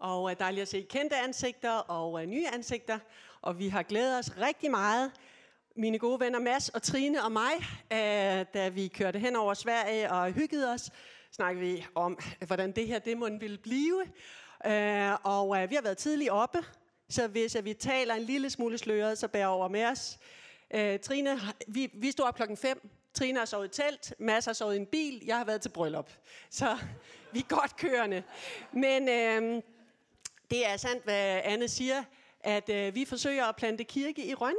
Og øh, dejligt at se kendte ansigter og øh, nye ansigter. Og vi har glædet os rigtig meget, mine gode venner Mads og Trine og mig, øh, da vi kørte hen over Sverige og hyggede os, snakkede vi om, hvordan det her det ville blive. Og vi har været tidligt oppe, så hvis vi taler en lille smule sløret, så bær over med os. Trine, vi, vi stod op klokken 5. Trine har sovet i telt, Mads har sovet i en bil, jeg har været til bryllup. Så vi er godt kørende. Men øh, det er sandt, hvad Anne siger, at øh, vi forsøger at plante kirke i Rønne.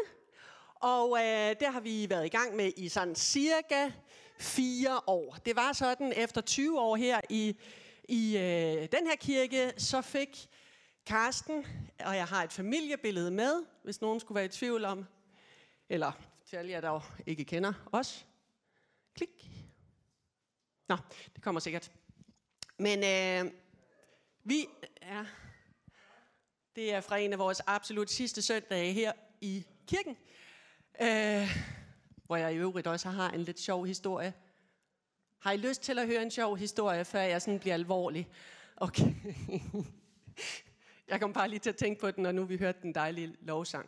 Og øh, det har vi været i gang med i sådan cirka fire år. Det var sådan, efter 20 år her i, i øh, den her kirke, så fik Karsten, og jeg har et familiebillede med, hvis nogen skulle være i tvivl om, eller til alle jer, der ikke kender os. Klik. Nå, det kommer sikkert. Men øh, vi er... Det er fra en af vores absolut sidste søndage her i kirken. Øh, hvor jeg i øvrigt også har en lidt sjov historie. Har I lyst til at høre en sjov historie, før jeg sådan bliver alvorlig? Okay. jeg kom bare lige til at tænke på den, og nu vi hørte den dejlige lovsang.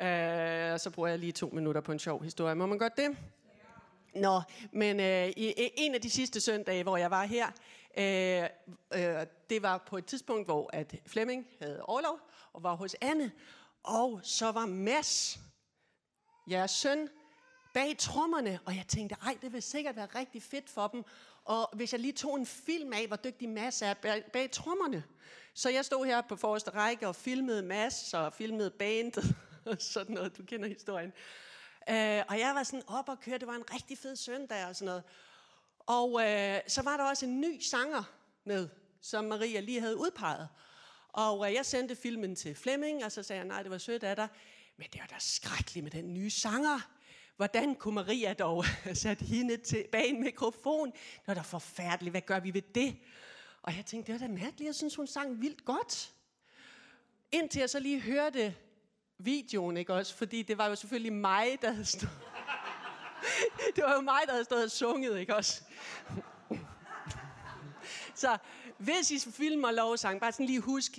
Øh, så bruger jeg lige to minutter på en sjov historie. Må man godt det? Nå, men øh, i en af de sidste søndage, hvor jeg var her, øh, øh, det var på et tidspunkt, hvor at Flemming havde overlov og var hos Anne, og så var Mads, jeres søn, bag trommerne, og jeg tænkte, ej, det vil sikkert være rigtig fedt for dem, og hvis jeg lige tog en film af, hvor dygtig Mads er bag, bag trommerne. Så jeg stod her på forreste række og filmede Mads, og filmede bandet, og sådan noget, du kender historien. Øh, og jeg var sådan op og køre, det var en rigtig fed søndag og sådan noget. Og øh, så var der også en ny sanger med, som Maria lige havde udpeget. Og øh, jeg sendte filmen til Flemming, og så sagde jeg, nej, det var sødt af dig. Men det var da skrækkeligt med den nye sanger. Hvordan kunne Maria dog sætte hende til bag en mikrofon? Det var da forfærdeligt. Hvad gør vi ved det? Og jeg tænkte, det var da mærkeligt. Jeg synes, hun sang vildt godt. Indtil jeg så lige hørte videoen, ikke også? Fordi det var jo selvfølgelig mig, der havde stået... det var jo mig, der havde stået og sunget, ikke også? Så hvis I filmer lovsang, bare sådan lige husk,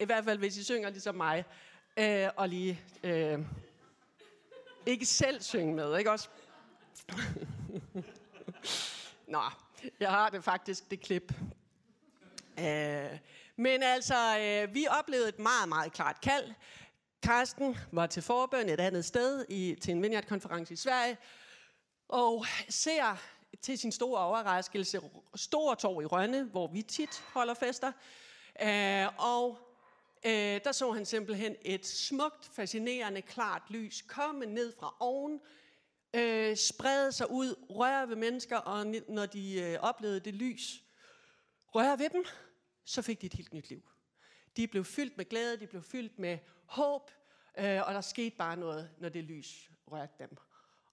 i hvert fald hvis I synger ligesom mig, øh, og lige øh, ikke selv synge med, ikke også? Nå, jeg har det faktisk, det klip. Øh, men altså, øh, vi oplevede et meget, meget klart kald. Karsten var til forbøn et andet sted i, til en vineyard-konference i Sverige, og ser til sin store overraskelse Stor Torv i Rønne, hvor vi tit holder fester. Øh, og øh, der så han simpelthen et smukt, fascinerende, klart lys komme ned fra oven, øh, sprede sig ud, røre ved mennesker, og når de øh, oplevede det lys, røre ved dem, så fik de et helt nyt liv. De blev fyldt med glæde, de blev fyldt med håb, øh, og der skete bare noget, når det lys rørte dem.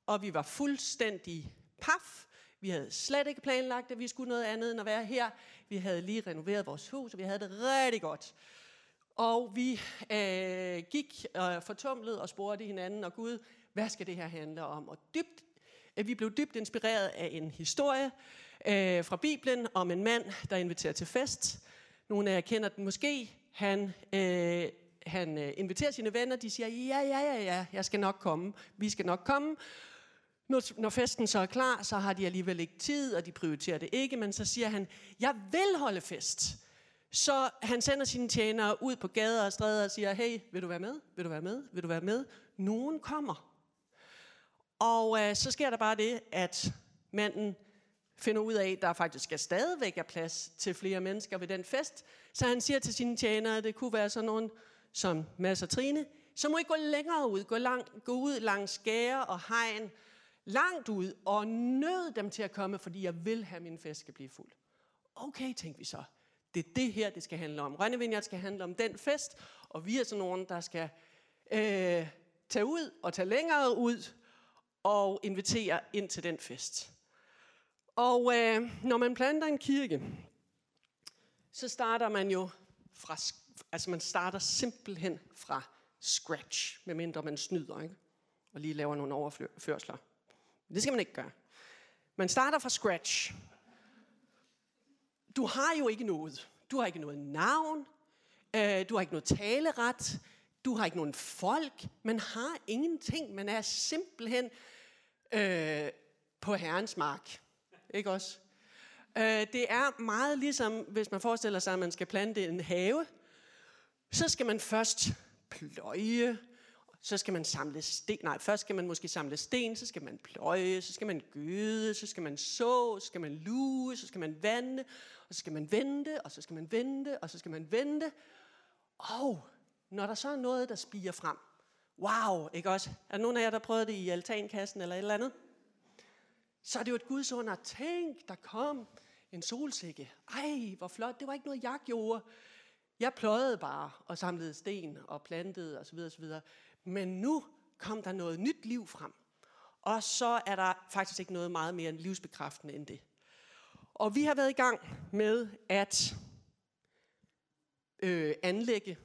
Og vi var fuldstændig paf. Vi havde slet ikke planlagt, at vi skulle noget andet end at være her. Vi havde lige renoveret vores hus, og vi havde det rigtig godt. Og vi øh, gik og fortumlede og spurgte hinanden, og Gud, hvad skal det her handle om? Og dybt, øh, vi blev dybt inspireret af en historie øh, fra Bibelen om en mand, der inviterer til fest. Nogle af jer kender den måske. Han, øh, han øh, inviterer sine venner, de siger, ja, ja, ja, ja, jeg skal nok komme. Vi skal nok komme. Når, når festen så er klar, så har de alligevel ikke tid, og de prioriterer det ikke, men så siger han, jeg vil holde fest. Så han sender sine tjenere ud på gader og stræder og siger, hey, vil du være med? Vil du være med? Vil du være med? Nogen kommer. Og øh, så sker der bare det, at manden finder ud af, at der faktisk er stadigvæk er plads til flere mennesker ved den fest. Så han siger til sine tjenere, at det kunne være sådan nogen som Mads og Trine, så må I gå længere ud, gå, lang, gå ud langs gære og hegn, langt ud, og nød dem til at komme, fordi jeg vil have min fest skal blive fuld. Okay, tænkte vi så. Det er det her, det skal handle om. Rønnevinjert skal handle om den fest, og vi er sådan nogen, der skal øh, tage ud og tage længere ud og invitere ind til den fest. Og øh, når man planter en kirke, så starter man jo fra, altså man starter simpelthen fra scratch, medmindre man snyder, ikke? og lige laver nogle overførsler. Det skal man ikke gøre. Man starter fra scratch. Du har jo ikke noget. Du har ikke noget navn. Øh, du har ikke noget taleret. Du har ikke nogen folk. Man har ingenting. Man er simpelthen øh, på herrens mark. Ikke også? Øh, det er meget ligesom, hvis man forestiller sig, at man skal plante en have. Så skal man først pløje, så skal man samle sten. Nej, først skal man måske samle sten, så skal man pløje, så skal man gøde, så skal man så, så skal man luge, så skal man vande, og så skal man vente, og så skal man vente, og så skal man vente. Og når der så er noget, der spiger frem, wow, ikke også? Er der nogen af jer, der prøvede det i altankassen eller et eller andet? Så er det jo et Guds under. Tænk, der kom en solsikke. Ej, hvor flot. Det var ikke noget, jeg gjorde. Jeg pløjede bare og samlede sten og plantede osv. osv. Men nu kom der noget nyt liv frem. Og så er der faktisk ikke noget meget mere livsbekræftende end det. Og vi har været i gang med at øh, anlægge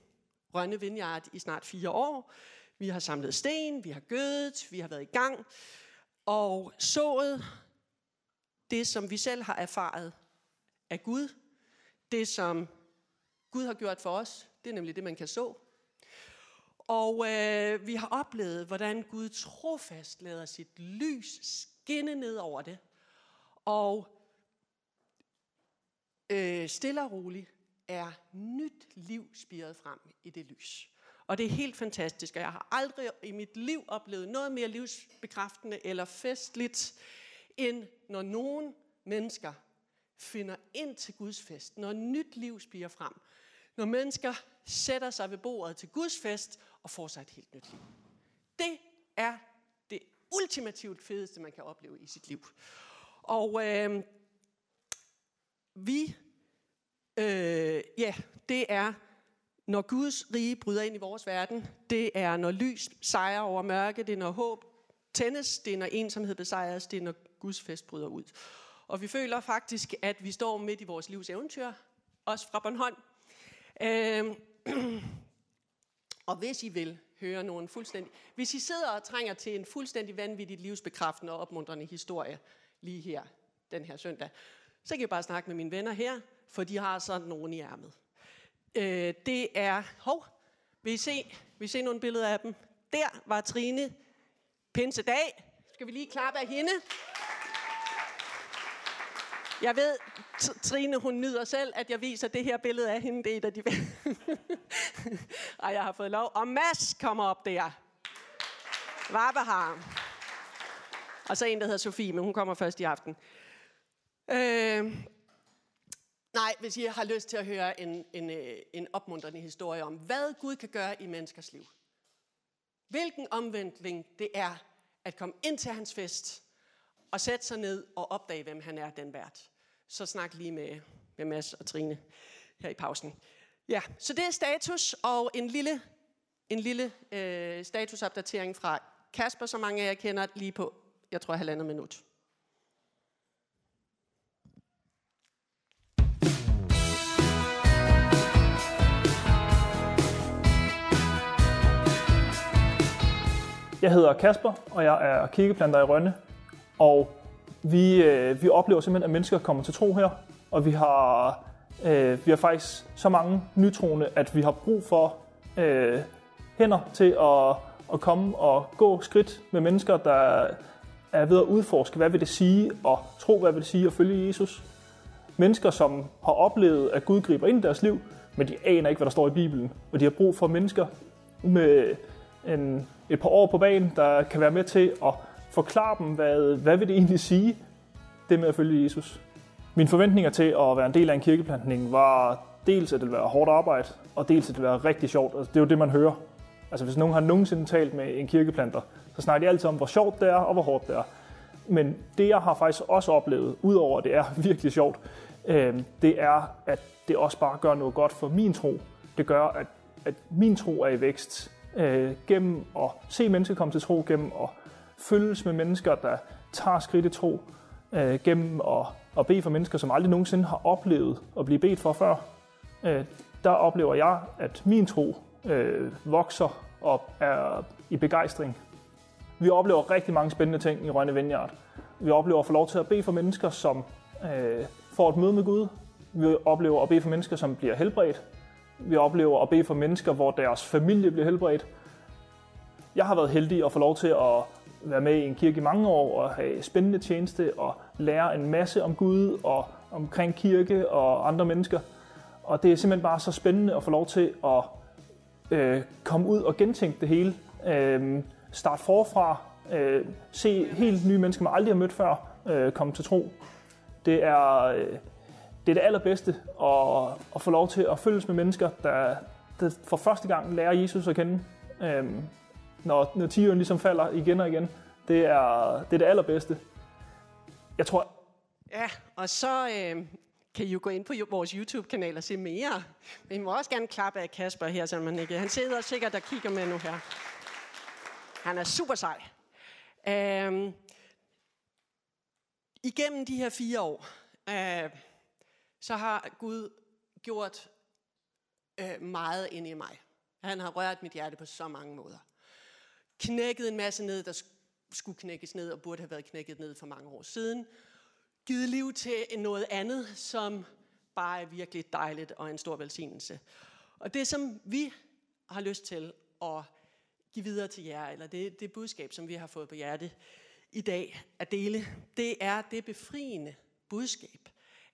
Rønne Vineyard i snart fire år. Vi har samlet sten, vi har gødet, vi har været i gang og sået det, som vi selv har erfaret af Gud. Det, som Gud har gjort for os, det er nemlig det, man kan så. Og øh, vi har oplevet, hvordan Gud trofast lader sit lys skinne ned over det. Og øh, stille og roligt er nyt liv spiret frem i det lys. Og det er helt fantastisk, og jeg har aldrig i mit liv oplevet noget mere livsbekræftende eller festligt, end når nogen mennesker finder ind til Guds fest, når nyt liv spiger frem, når mennesker sætter sig ved bordet til Guds fest og får sig et helt nyt liv. Det er det ultimativt fedeste, man kan opleve i sit liv. Og øh, vi, øh, ja, det er, når Guds rige bryder ind i vores verden. Det er, når lys sejrer over mørke. Det er, når håb tændes. Det er, når ensomhed besejres. Det er, når Guds fest bryder ud. Og vi føler faktisk, at vi står midt i vores livs eventyr. Også fra Bornholm. Øh, og hvis I vil høre nogen fuldstændig... Hvis I sidder og trænger til en fuldstændig vanvittig livsbekræftende og opmuntrende historie lige her, den her søndag, så kan I bare snakke med mine venner her, for de har sådan nogen i ærmet. Øh, det er... Hov, vil I, se, vil I se nogle billeder af dem? Der var Trine Pinsedag. Skal vi lige klappe af hende? Jeg ved, Trine, hun nyder selv, at jeg viser det her billede af hende. Det er et af de... og jeg har fået lov. Og Mads kommer op der. Vabahar. Og så en, der hedder Sofie, men hun kommer først i aften. Øh, nej, hvis I har lyst til at høre en, en, øh, en opmuntrende historie om, hvad Gud kan gøre i menneskers liv. Hvilken omvendtning det er at komme ind til hans fest og sætte sig ned og opdage, hvem han er, den vært så snak lige med, med Mads og Trine her i pausen. Ja, så det er status, og en lille, en lille øh, statusopdatering fra Kasper, som mange af jer kender, lige på, jeg tror, halvandet minut. Jeg hedder Kasper, og jeg er kirkeplanter i Rønne. Og vi, øh, vi oplever simpelthen, at mennesker kommer til tro her, og vi har, øh, vi har faktisk så mange nytroende, at vi har brug for øh, hænder til at, at komme og gå skridt med mennesker, der er ved at udforske, hvad vil det sige at tro, hvad vil det sige at følge Jesus. Mennesker, som har oplevet, at Gud griber ind i deres liv, men de aner ikke, hvad der står i Bibelen. Og de har brug for mennesker med en, et par år på banen, der kan være med til at forklare dem, hvad, hvad vil det egentlig sige, det med at følge Jesus. Mine forventninger til at være en del af en kirkeplantning var dels, at det ville være hårdt arbejde, og dels, at det ville være rigtig sjovt. Altså, det er jo det, man hører. Altså, hvis nogen har nogensinde talt med en kirkeplanter, så snakker de altid om, hvor sjovt det er, og hvor hårdt det er. Men det, jeg har faktisk også oplevet, udover at det er virkelig sjovt, øh, det er, at det også bare gør noget godt for min tro. Det gør, at, at min tro er i vækst øh, gennem at se mennesker komme til tro, gennem at følges med mennesker, der tager skridt i tro, øh, gennem at, at bede for mennesker, som aldrig nogensinde har oplevet at blive bedt for før. Øh, der oplever jeg, at min tro øh, vokser og er i begejstring. Vi oplever rigtig mange spændende ting i Rønne Vineyard. Vi oplever at få lov til at bede for mennesker, som øh, får et møde med Gud. Vi oplever at bede for mennesker, som bliver helbredt. Vi oplever at bede for mennesker, hvor deres familie bliver helbredt. Jeg har været heldig at få lov til at være med i en kirke i mange år og have spændende tjeneste og lære en masse om Gud og omkring kirke og andre mennesker. Og det er simpelthen bare så spændende at få lov til at øh, komme ud og gentænke det hele. Øh, starte forfra. Øh, se helt nye mennesker, man aldrig har mødt før, øh, komme til tro. Det er, øh, det er det allerbedste at, at få lov til at følges med mennesker, der, der for første gang lærer Jesus at kende. Øh, når, når tieren ligesom falder igen og igen. Det er det, er det allerbedste. Jeg tror... Ja, og så øh, kan I jo gå ind på vores YouTube-kanal og se mere. Men I må også gerne klappe af Kasper her, så man ikke... Han sidder sikkert og kigger med nu her. Han er super sej. Øh, igennem de her fire år, øh, så har Gud gjort øh, meget ind i mig. Han har rørt mit hjerte på så mange måder knækket en masse ned, der skulle knækkes ned og burde have været knækket ned for mange år siden. Givet liv til noget andet, som bare er virkelig dejligt og en stor velsignelse. Og det, som vi har lyst til at give videre til jer, eller det, det budskab, som vi har fået på hjerte i dag at dele, det er det befriende budskab,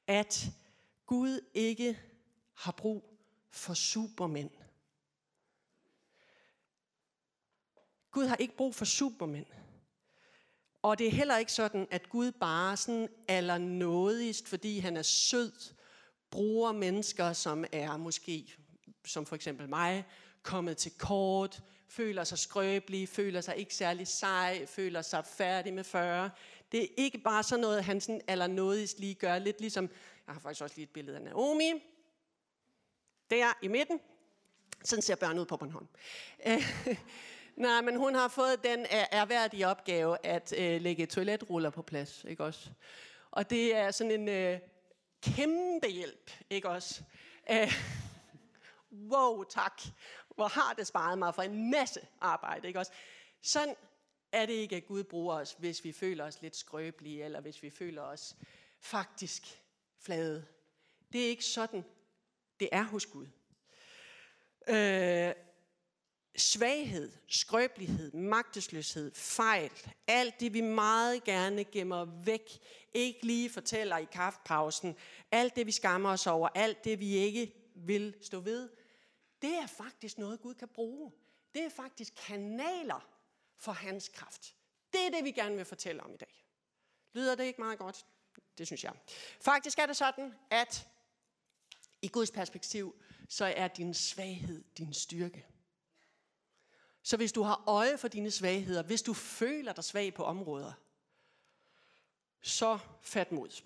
at Gud ikke har brug for supermænd. Gud har ikke brug for supermænd. Og det er heller ikke sådan, at Gud bare sådan allernådigst, fordi han er sød, bruger mennesker, som er måske, som for eksempel mig, kommet til kort, føler sig skrøbelige, føler sig ikke særlig sej, føler sig færdig med 40. Det er ikke bare sådan noget, han sådan allernådigst lige gør. Lidt ligesom, jeg har faktisk også lige et billede af Naomi. Der i midten. Sådan ser børn ud på Bornholm. Nej, men hun har fået den erhverdige opgave at øh, lægge toiletruller på plads, ikke også? Og det er sådan en øh, kæmpe hjælp, ikke også? Æh, wow, tak. Hvor har det sparet mig for en masse arbejde, ikke også? Sådan er det ikke, at Gud bruger os, hvis vi føler os lidt skrøbelige, eller hvis vi føler os faktisk flade. Det er ikke sådan, det er hos Gud. Øh, svaghed, skrøbelighed, magtesløshed, fejl, alt det vi meget gerne gemmer væk, ikke lige fortæller i kaffepausen, alt det vi skammer os over, alt det vi ikke vil stå ved, det er faktisk noget Gud kan bruge. Det er faktisk kanaler for hans kraft. Det er det, vi gerne vil fortælle om i dag. Lyder det ikke meget godt? Det synes jeg. Faktisk er det sådan, at i Guds perspektiv, så er din svaghed din styrke. Så hvis du har øje for dine svagheder, hvis du føler dig svag på områder, så fat mod.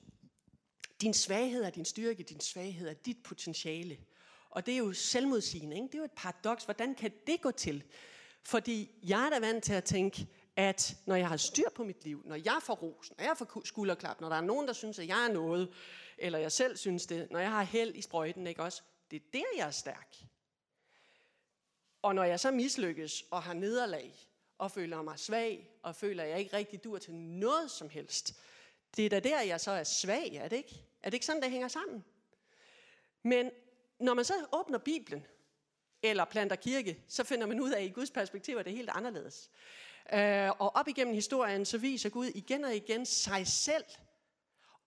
Din svaghed er din styrke, din svaghed er dit potentiale. Og det er jo selvmodsigende, ikke? det er jo et paradoks. Hvordan kan det gå til? Fordi jeg er da vant til at tænke, at når jeg har styr på mit liv, når jeg får ros, når jeg får skulderklap, når der er nogen, der synes, at jeg er noget, eller jeg selv synes det, når jeg har held i sprøjten, ikke også? Det er der, jeg er stærk. Og når jeg så mislykkes og har nederlag, og føler mig svag, og føler, at jeg ikke rigtig dur til noget som helst, det er da der, jeg så er svag, er det ikke? Er det ikke sådan, det hænger sammen? Men når man så åbner Bibelen, eller planter kirke, så finder man ud af, at i Guds perspektiv er det helt anderledes. Øh, og op igennem historien, så viser Gud igen og igen sig selv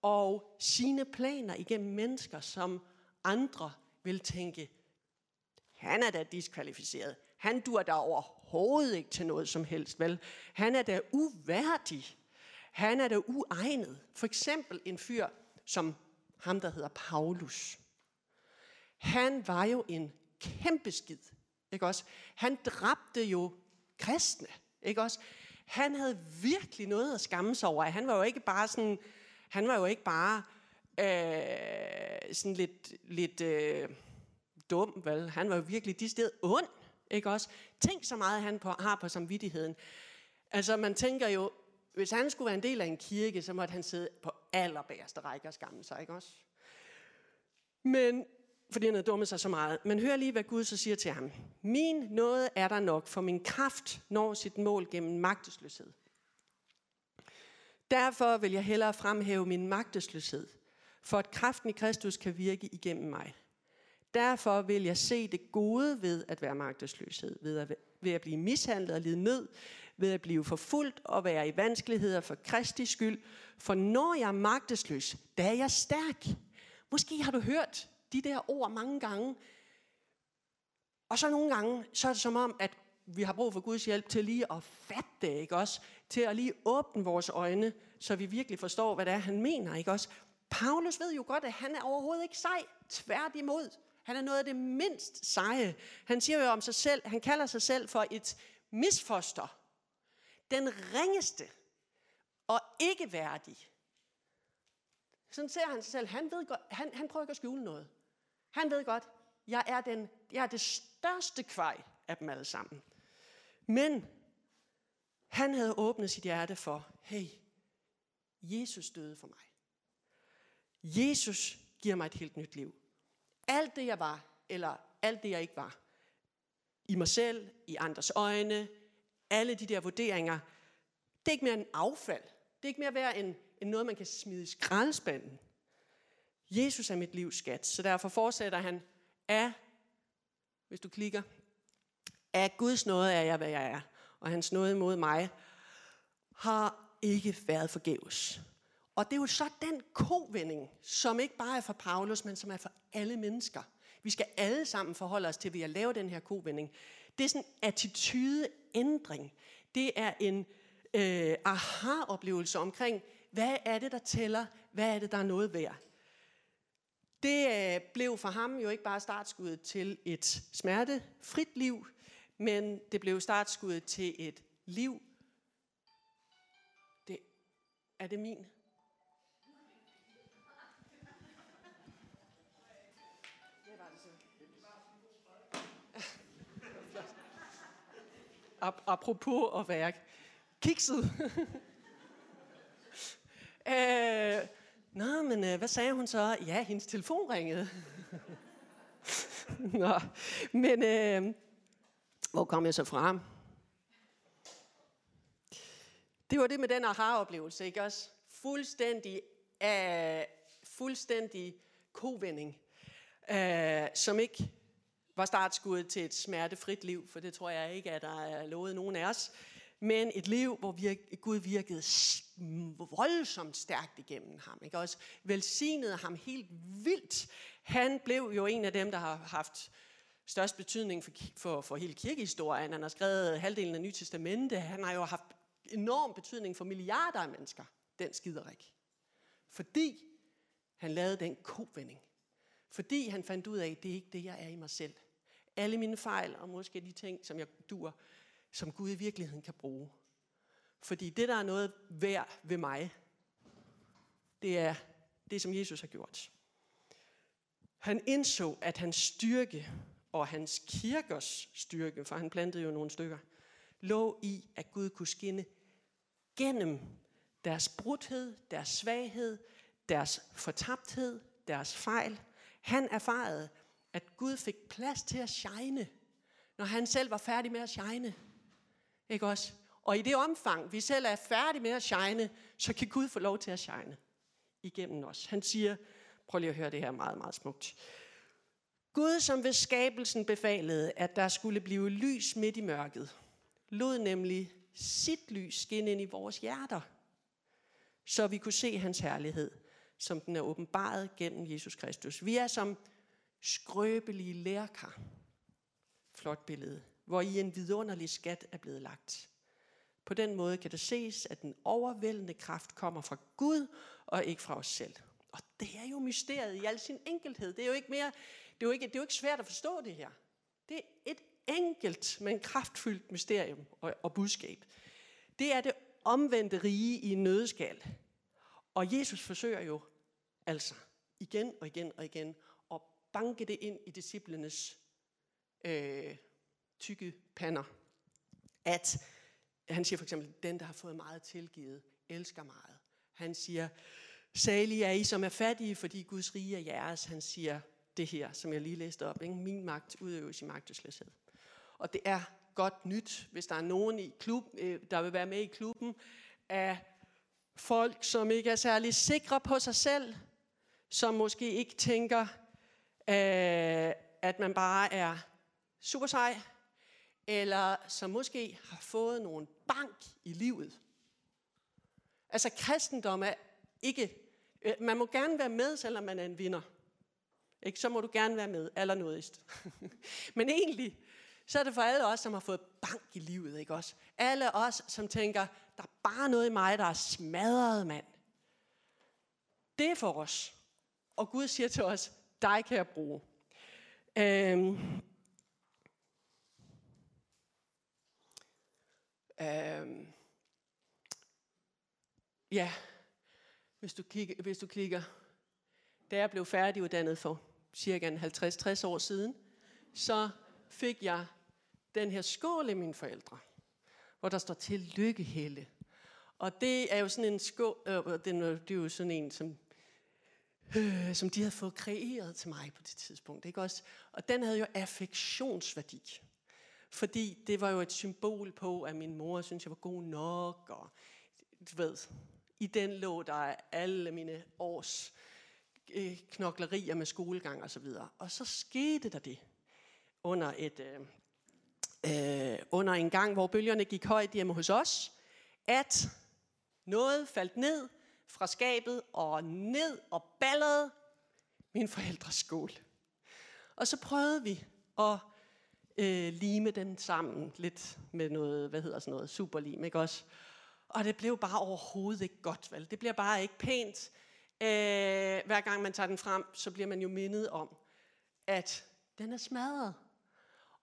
og sine planer igennem mennesker, som andre vil tænke, han er da diskvalificeret. Han dur da overhovedet ikke til noget som helst, vel? Han er da uværdig. Han er da uegnet. For eksempel en fyr som ham, der hedder Paulus. Han var jo en kæmpe skid, ikke også? Han dræbte jo kristne, ikke også? Han havde virkelig noget at skamme sig over. Han var jo ikke bare sådan, han var jo ikke bare øh, sådan lidt, lidt øh, dum, vel? Han var jo virkelig de sted ond, ikke også? Tænk så meget, han på, har på samvittigheden. Altså, man tænker jo, hvis han skulle være en del af en kirke, så måtte han sidde på allerbærste række og skamme sig, ikke også? Men, fordi han havde dummet sig så meget. Men hør lige, hvad Gud så siger til ham. Min nåde er der nok, for min kraft når sit mål gennem magtesløshed. Derfor vil jeg hellere fremhæve min magtesløshed, for at kraften i Kristus kan virke igennem mig. Derfor vil jeg se det gode ved at være magtesløshed, ved at, ved at blive mishandlet og lide nød, ved at blive forfulgt og være i vanskeligheder for Kristi skyld. For når jeg er magtesløs, der er jeg stærk. Måske har du hørt de der ord mange gange. Og så nogle gange, så er det som om, at vi har brug for Guds hjælp til lige at fatte det, ikke også? Til at lige åbne vores øjne, så vi virkelig forstår, hvad det er, han mener, ikke også? Paulus ved jo godt, at han er overhovedet ikke sej. Tværtimod. Han er noget af det mindst seje. Han siger jo om sig selv, han kalder sig selv for et misfoster. Den ringeste og ikke værdig. Sådan ser han sig selv. Han, ved godt, han, han prøver ikke at skjule noget. Han ved godt, jeg er, den, jeg er det største kvej af dem alle sammen. Men han havde åbnet sit hjerte for, hey, Jesus døde for mig. Jesus giver mig et helt nyt liv. Alt det, jeg var, eller alt det, jeg ikke var, i mig selv, i andres øjne, alle de der vurderinger, det er ikke mere en affald. Det er ikke mere værd end, end noget, man kan smide i skraldespanden. Jesus er mit livs skat, så derfor fortsætter han af, hvis du klikker, af Guds nåde er jeg, hvad jeg er, og hans nåde mod mig har ikke været forgæves. Og det er jo så den kovending, som ikke bare er for Paulus, men som er for alle mennesker. Vi skal alle sammen forholde os til ved at lave den her kovending. Det er sådan en attitudeændring. Det er en øh, aha-oplevelse omkring, hvad er det, der tæller? Hvad er det, der er noget værd? Det øh, blev for ham jo ikke bare startskuddet til et smertefrit liv, men det blev startskuddet til et liv. Det, er det min? Apropos at være kikset. øh, Nå, men øh, hvad sagde hun så? Ja, hendes telefon ringede. Nå, men øh, hvor kom jeg så fra? Det var det med den aha-oplevelse, ikke også? Fuldstændig, øh, fuldstændig kovending, øh, som ikke var startskuddet til et smertefrit liv, for det tror jeg ikke, at der er lovet nogen af os. Men et liv, hvor virk, Gud virkede voldsomt stærkt igennem ham. Ikke? Også velsignede ham helt vildt. Han blev jo en af dem, der har haft størst betydning for, for, for hele kirkehistorien. Han har skrevet halvdelen af Nye Testamente. Han har jo haft enorm betydning for milliarder af mennesker. Den skiderik. Fordi han lavede den kovending. Fordi han fandt ud af, at det er ikke det, jeg er i mig selv alle mine fejl, og måske de ting, som jeg dur, som Gud i virkeligheden kan bruge. Fordi det, der er noget værd ved mig, det er det, som Jesus har gjort. Han indså, at hans styrke og hans kirkers styrke, for han plantede jo nogle stykker, lå i, at Gud kunne skinne gennem deres brudhed, deres svaghed, deres fortabthed, deres fejl. Han erfarede, at Gud fik plads til at shine, når han selv var færdig med at shine. Ikke også? Og i det omfang, vi selv er færdige med at shine, så kan Gud få lov til at shine igennem os. Han siger, prøv lige at høre det her meget, meget smukt. Gud, som ved skabelsen befalede, at der skulle blive lys midt i mørket, lod nemlig sit lys skinne ind i vores hjerter, så vi kunne se hans herlighed, som den er åbenbaret gennem Jesus Kristus. Vi er som skrøbelige lærkar. Flot billede. Hvor i en vidunderlig skat er blevet lagt. På den måde kan det ses, at den overvældende kraft kommer fra Gud og ikke fra os selv. Og det er jo mysteriet i al sin enkelhed. Det er jo ikke, mere, det er jo ikke, det er jo ikke svært at forstå det her. Det er et enkelt, men kraftfyldt mysterium og, og budskab. Det er det omvendte rige i en nødskal. Og Jesus forsøger jo altså igen og igen og igen, banke det ind i disciplenes øh, tykke pander. At han siger for eksempel, den der har fået meget tilgivet, elsker meget. Han siger, salige er I, som er fattige, fordi Guds rige er jeres. Han siger det her, som jeg lige læste op. Ikke? Min magt udøves i magtesløshed. Og det er godt nyt, hvis der er nogen, i klub, øh, der vil være med i klubben, af folk, som ikke er særlig sikre på sig selv, som måske ikke tænker, øh, at man bare er super sej, eller som måske har fået nogle bank i livet. Altså kristendom er ikke... Øh, man må gerne være med, selvom man er en vinder. Ikke? Så må du gerne være med, allernådigst. Men egentlig, så er det for alle os, som har fået bank i livet. Ikke også? Alle os, som tænker, der er bare noget i mig, der er smadret, mand. Det er for os. Og Gud siger til os, dig kan jeg bruge. Øhm, øhm, ja, hvis du, kigger, hvis du klikker, da jeg blev færdiguddannet for cirka 50-60 år siden, så fik jeg den her skål af mine forældre, hvor der står til lykke Helle. Og det er jo sådan en skål, øh, det er jo sådan en, som, øh, som de havde fået kreeret til mig på det tidspunkt. Ikke også? Og den havde jo affektionsværdi. Fordi det var jo et symbol på, at min mor synes jeg var god nok, og du ved, i den lå der alle mine års øh, knoklerier med skolegang og så videre. Og så skete der det under et øh, øh, under en gang, hvor bølgerne gik højt hjemme hos os, at noget faldt ned fra skabet og ned og ballede min forældres skål. Og så prøvede vi at øh, lime den sammen lidt med noget, hvad hedder sådan noget, superlim, ikke også? Og det blev bare overhovedet ikke godt, vel? Det bliver bare ikke pænt. Øh, hver gang man tager den frem, så bliver man jo mindet om, at den er smadret.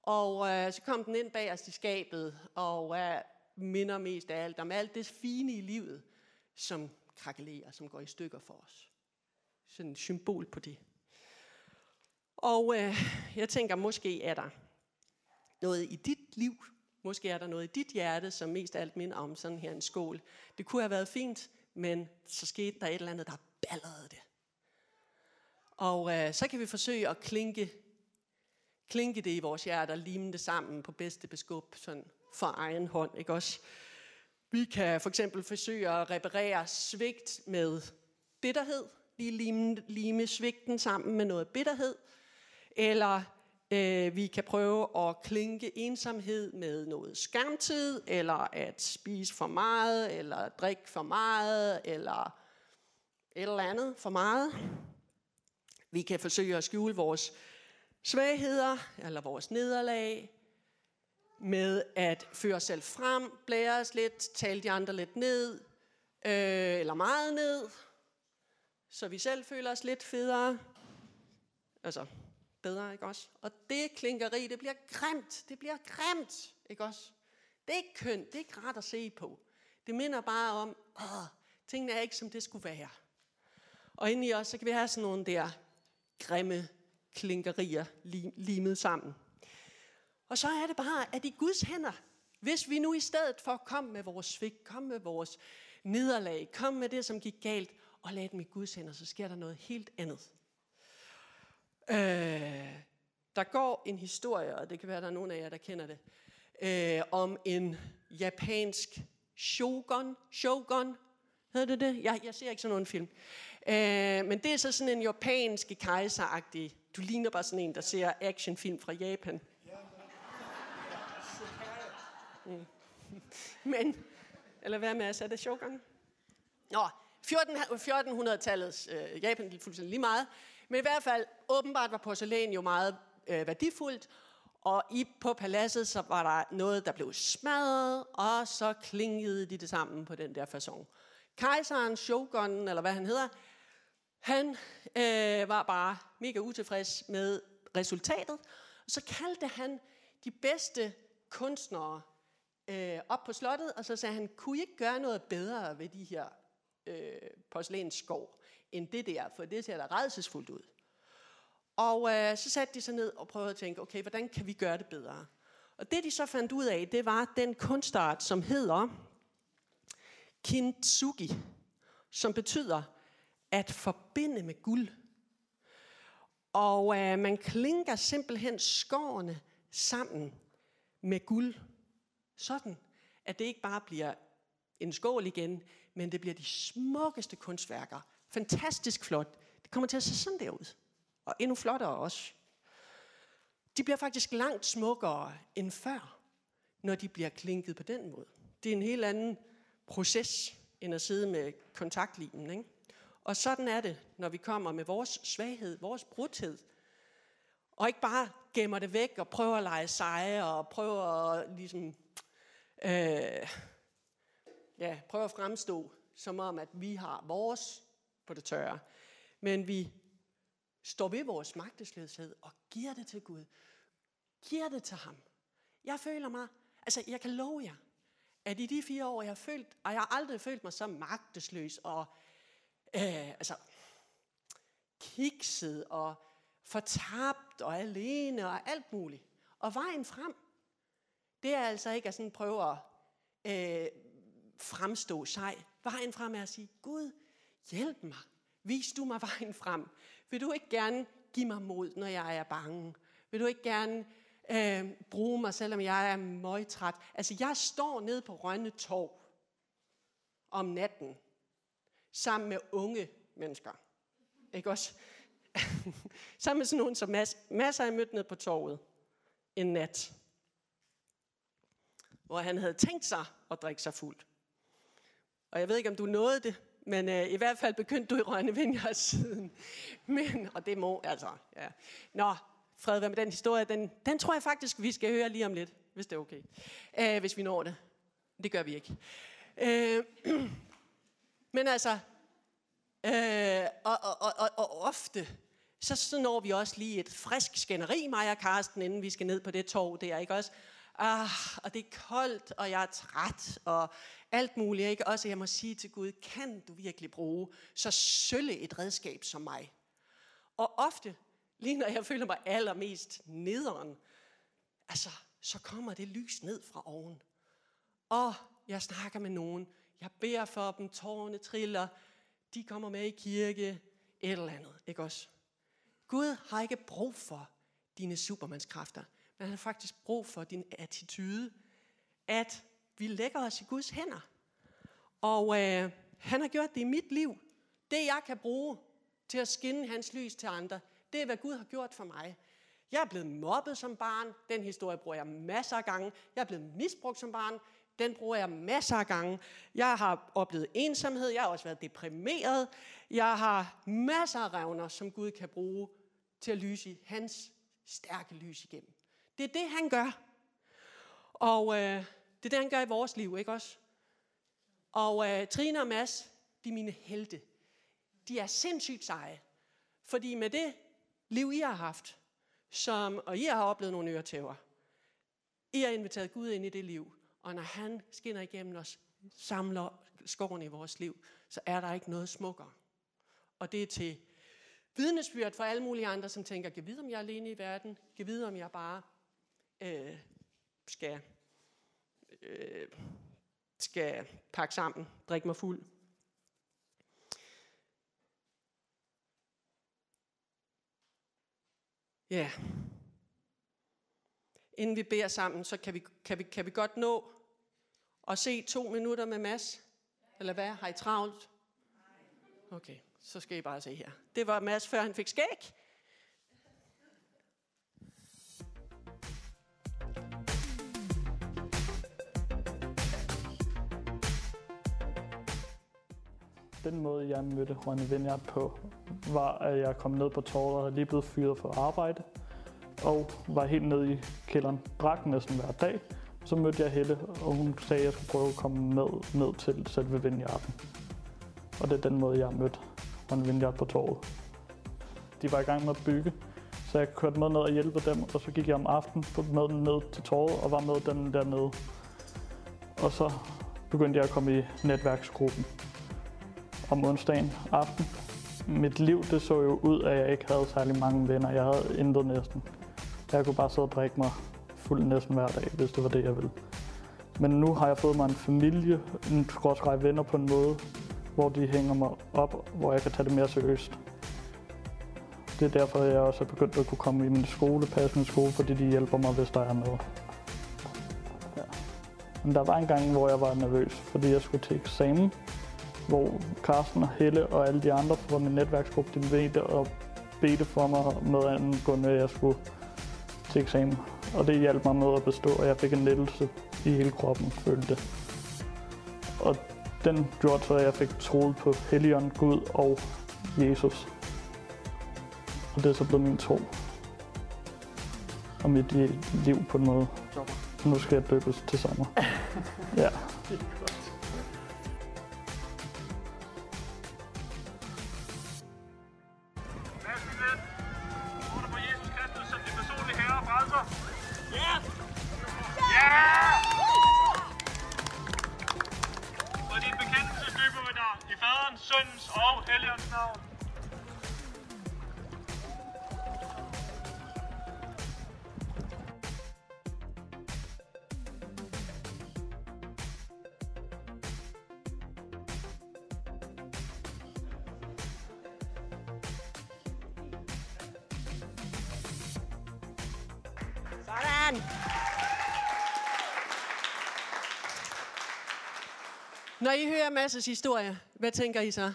Og øh, så kom den ind bag os i skabet, og øh, minder mest af alt om alt det fine i livet, som krakelerer, som går i stykker for os. Sådan et symbol på det. Og øh, jeg tænker, måske er der noget i dit liv, måske er der noget i dit hjerte, som mest af alt minder om sådan her en skål. Det kunne have været fint, men så skete der et eller andet, der ballerede det. Og øh, så kan vi forsøge at klinke klinke det i vores hjerter, lime det sammen på bedste beskub, sådan for egen hånd, ikke også? Vi kan for eksempel forsøge at reparere svigt med bitterhed, lige lime, lime svigten sammen med noget bitterhed, eller øh, vi kan prøve at klinke ensomhed med noget skamtid, eller at spise for meget, eller drikke for meget, eller et eller andet for meget. Vi kan forsøge at skjule vores svagheder eller vores nederlag, med at føre os selv frem, blære os lidt, tale de andre lidt ned, øh, eller meget ned, så vi selv føler os lidt federe. Altså, bedre, ikke også? Og det klinkeri, det bliver grimt. Det bliver grimt, ikke også? Det er ikke kønt, det er ikke rart at se på. Det minder bare om, åh, tingene er ikke, som det skulle være. Og inde i os, så kan vi have sådan nogle der grimme klinkerier limet sammen. Og så er det bare, at i Guds hænder, hvis vi nu i stedet for kom med vores svigt, kom med vores nederlag, kom med det, som gik galt, og lad dem i Guds hænder, så sker der noget helt andet. Øh, der går en historie, og det kan være, der er nogen af jer, der kender det, øh, om en japansk shogun, shogun, hedder det det? Jeg, jeg ser ikke sådan nogen film. Øh, men det er så sådan en japansk kejseragtig du ligner bare sådan en, der ser actionfilm fra Japan. Mm. Men, eller hvad med, er det Shogun? Nå, 14, 1400-tallets øh, Japan er fuldstændig lige meget. Men i hvert fald, åbenbart var porcelæn jo meget øh, værdifuldt. Og i, på paladset, så var der noget, der blev smadret, og så klingede de det sammen på den der façon. Kejseren, Shogun, eller hvad han hedder, han øh, var bare mega utilfreds med resultatet. Og så kaldte han de bedste kunstnere øh, op på slottet, og så sagde han, kunne I ikke gøre noget bedre ved de her øh, porcelænsskov, end det der, for det ser da redselsfuldt ud. Og øh, så satte de sig ned og prøvede at tænke, okay, hvordan kan vi gøre det bedre? Og det de så fandt ud af, det var den kunstart, som hedder kintsugi, som betyder at forbinde med guld. Og øh, man klinker simpelthen skårene sammen med guld. Sådan, at det ikke bare bliver en skål igen, men det bliver de smukkeste kunstværker. Fantastisk flot. Det kommer til at se sådan der ud. Og endnu flottere også. De bliver faktisk langt smukkere end før, når de bliver klinket på den måde. Det er en helt anden proces, end at sidde med kontaktlimen. Ikke? Og sådan er det, når vi kommer med vores svaghed, vores brudhed. Og ikke bare gemmer det væk og prøver at lege seje og prøver at ligesom, øh, ja, prøver at fremstå som om, at vi har vores på det tørre. Men vi står ved vores magtesløshed og giver det til Gud. Giver det til ham. Jeg føler mig, altså jeg kan love jer, at i de fire år, jeg har følt, og jeg har aldrig følt mig så magtesløs og øh, altså, kikset og fortabt og alene og alt muligt. Og vejen frem, det er altså ikke at sådan prøve at øh, fremstå sej. Vejen frem er at sige, Gud, hjælp mig. Vis du mig vejen frem. Vil du ikke gerne give mig mod, når jeg er bange? Vil du ikke gerne øh, bruge mig, selvom jeg er møgtræt? Altså, jeg står nede på Rønne Torv om natten, sammen med unge mennesker. Ikke også? sammen med sådan nogen, som mas- masser af mødt ned på torvet en nat. Hvor han havde tænkt sig at drikke sig fuld. Og jeg ved ikke, om du nåede det, men øh, i hvert fald begyndte du i Rønne Vineyard siden. Men, og det må, altså, ja. Nå, fred hvad med den historie, den, den tror jeg faktisk, vi skal høre lige om lidt, hvis det er okay. Øh, hvis vi når det. Det gør vi ikke. Øh, men altså, øh, og, og, og, og, og ofte, så, så når vi også lige et frisk skænderi, mig og Karsten, inden vi skal ned på det tog der, ikke også? Ah, og det er koldt, og jeg er træt, og alt muligt, ikke? Også jeg må sige til Gud, kan du virkelig bruge så sølle et redskab som mig? Og ofte, lige når jeg føler mig allermest nederen, altså, så kommer det lys ned fra oven. Og jeg snakker med nogen, jeg beder for dem, tårerne triller, de kommer med i kirke, et eller andet, ikke også? Gud har ikke brug for dine supermandskræfter, men han har faktisk brug for din attitude, at vi lægger os i Guds hænder. Og øh, han har gjort det i mit liv. Det jeg kan bruge til at skinne hans lys til andre, det er hvad Gud har gjort for mig. Jeg er blevet mobbet som barn. Den historie bruger jeg masser af gange. Jeg er blevet misbrugt som barn. Den bruger jeg masser af gange. Jeg har oplevet ensomhed. Jeg har også været deprimeret. Jeg har masser af revner, som Gud kan bruge til at lyse hans stærke lys igennem. Det er det, han gør. Og øh, det er det, han gør i vores liv, ikke også? Og øh, Trine og Mads, de er mine helte. De er sindssygt seje. Fordi med det liv, I har haft, som, og I har oplevet nogle øretæver, I har inviteret Gud ind i det liv. Og når han skinner igennem os, samler skoven i vores liv, så er der ikke noget smukkere. Og det er til vidnesbyrd for alle mulige andre, som tænker, kan vide, om jeg er alene i verden? Kan vide, om jeg bare øh, skal, øh, skal pakke sammen, drikke mig fuld? Ja. Yeah. Inden vi beder sammen, så kan vi, kan vi, kan vi godt nå at se to minutter med Mads? Eller hvad? Har I travlt? Okay, så skal I bare se her. Det var Mads, før han fik skæg. Den måde, jeg mødte Juan Vineyard på, var, at jeg kom ned på torvet og lige blevet fyret for arbejde. Og var helt nede i kælderen, drak næsten hver dag. Så mødte jeg Helle, og hun sagde, at jeg skulle prøve at komme med ned til selve Vineyarden. Og det er den måde, jeg mødte Juan Vineyard på torvet. De var i gang med at bygge, så jeg kørte med ned og hjælpe dem, og så gik jeg om aftenen med den ned til torvet og var med den dernede. Og så begyndte jeg at komme i netværksgruppen om onsdagen aften, Mit liv det så jo ud, at jeg ikke havde særlig mange venner. Jeg havde intet næsten. Jeg kunne bare sidde og drikke mig fuld næsten hver dag, hvis det var det, jeg ville. Men nu har jeg fået mig en familie, en skråstreg venner på en måde, hvor de hænger mig op, hvor jeg kan tage det mere seriøst. Det er derfor, jeg også er begyndt at kunne komme i min skole, passe min skole, fordi de hjælper mig, hvis der er noget. Ja. Men der var en gang, hvor jeg var nervøs, fordi jeg skulle til eksamen, hvor Carsten og Helle og alle de andre fra min netværksgruppe, de vedte og bedte for mig med angående, at jeg skulle til eksamen. Og det hjalp mig med at bestå, og jeg fik en lettelse i hele kroppen, følte det. Og den gjorde så, at jeg fik troet på Helligånd, Gud og Jesus. Og det er så blevet min tro. Og mit liv på en måde. Nu skal jeg døbes til sommer. ja. Sådan. Når I hører Masses historie, hvad tænker I så?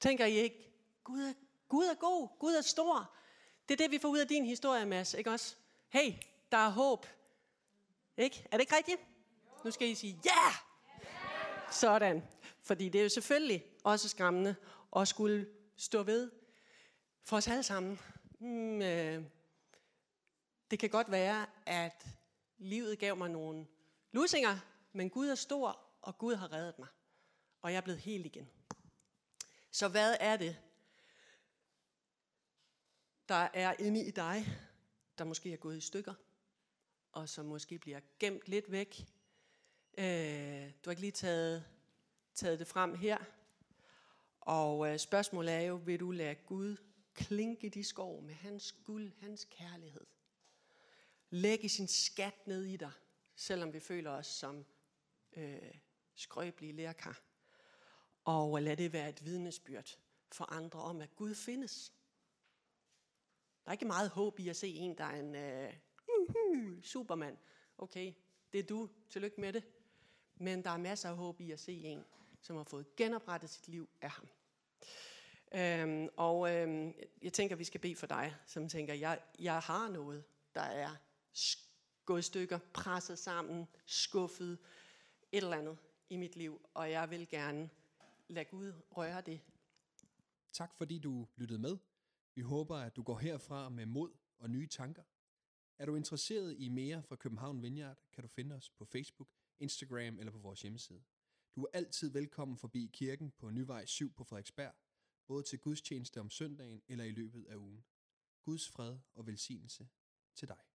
Tænker I ikke, Gud er, Gud er god, Gud er stor. Det er det, vi får ud af din historie, Mads, ikke også? Hey, der er håb. Ikke? Er det ikke rigtigt? Nu skal I sige, ja! Yeah! Sådan. Fordi det er jo selvfølgelig også skræmmende at skulle stå ved for os alle sammen. Mm, øh, det kan godt være, at livet gav mig nogle lusinger, men Gud er stor, og Gud har reddet mig. Og jeg er blevet helt igen. Så hvad er det, der er inde i dig, der måske er gået i stykker, og som måske bliver gemt lidt væk? Øh, du har ikke lige taget, taget det frem her. Og øh, spørgsmålet er jo, vil du lade Gud klinke de skov med hans guld, hans kærlighed? Lægge sin skat ned i dig, selvom vi føler os som øh, skrøbelige lærkar. Og lad det være et vidnesbyrd for andre om, at Gud findes. Der er ikke meget håb i at se en, der er en øh, uh, supermand. Okay, det er du. Tillykke med det. Men der er masser af håb i at se en, som har fået genoprettet sit liv af ham. Øhm, og øhm, jeg tænker, vi skal bede for dig, som tænker, jeg, jeg har noget, der er gået i stykker, presset sammen, skuffet, et eller andet i mit liv, og jeg vil gerne lade Gud røre det. Tak fordi du lyttede med. Vi håber, at du går herfra med mod og nye tanker. Er du interesseret i mere fra København Vineyard, kan du finde os på Facebook, Instagram eller på vores hjemmeside. Du er altid velkommen forbi kirken på Nyvej 7 på Frederiksberg, både til gudstjeneste om søndagen eller i løbet af ugen. Guds fred og velsignelse til dig.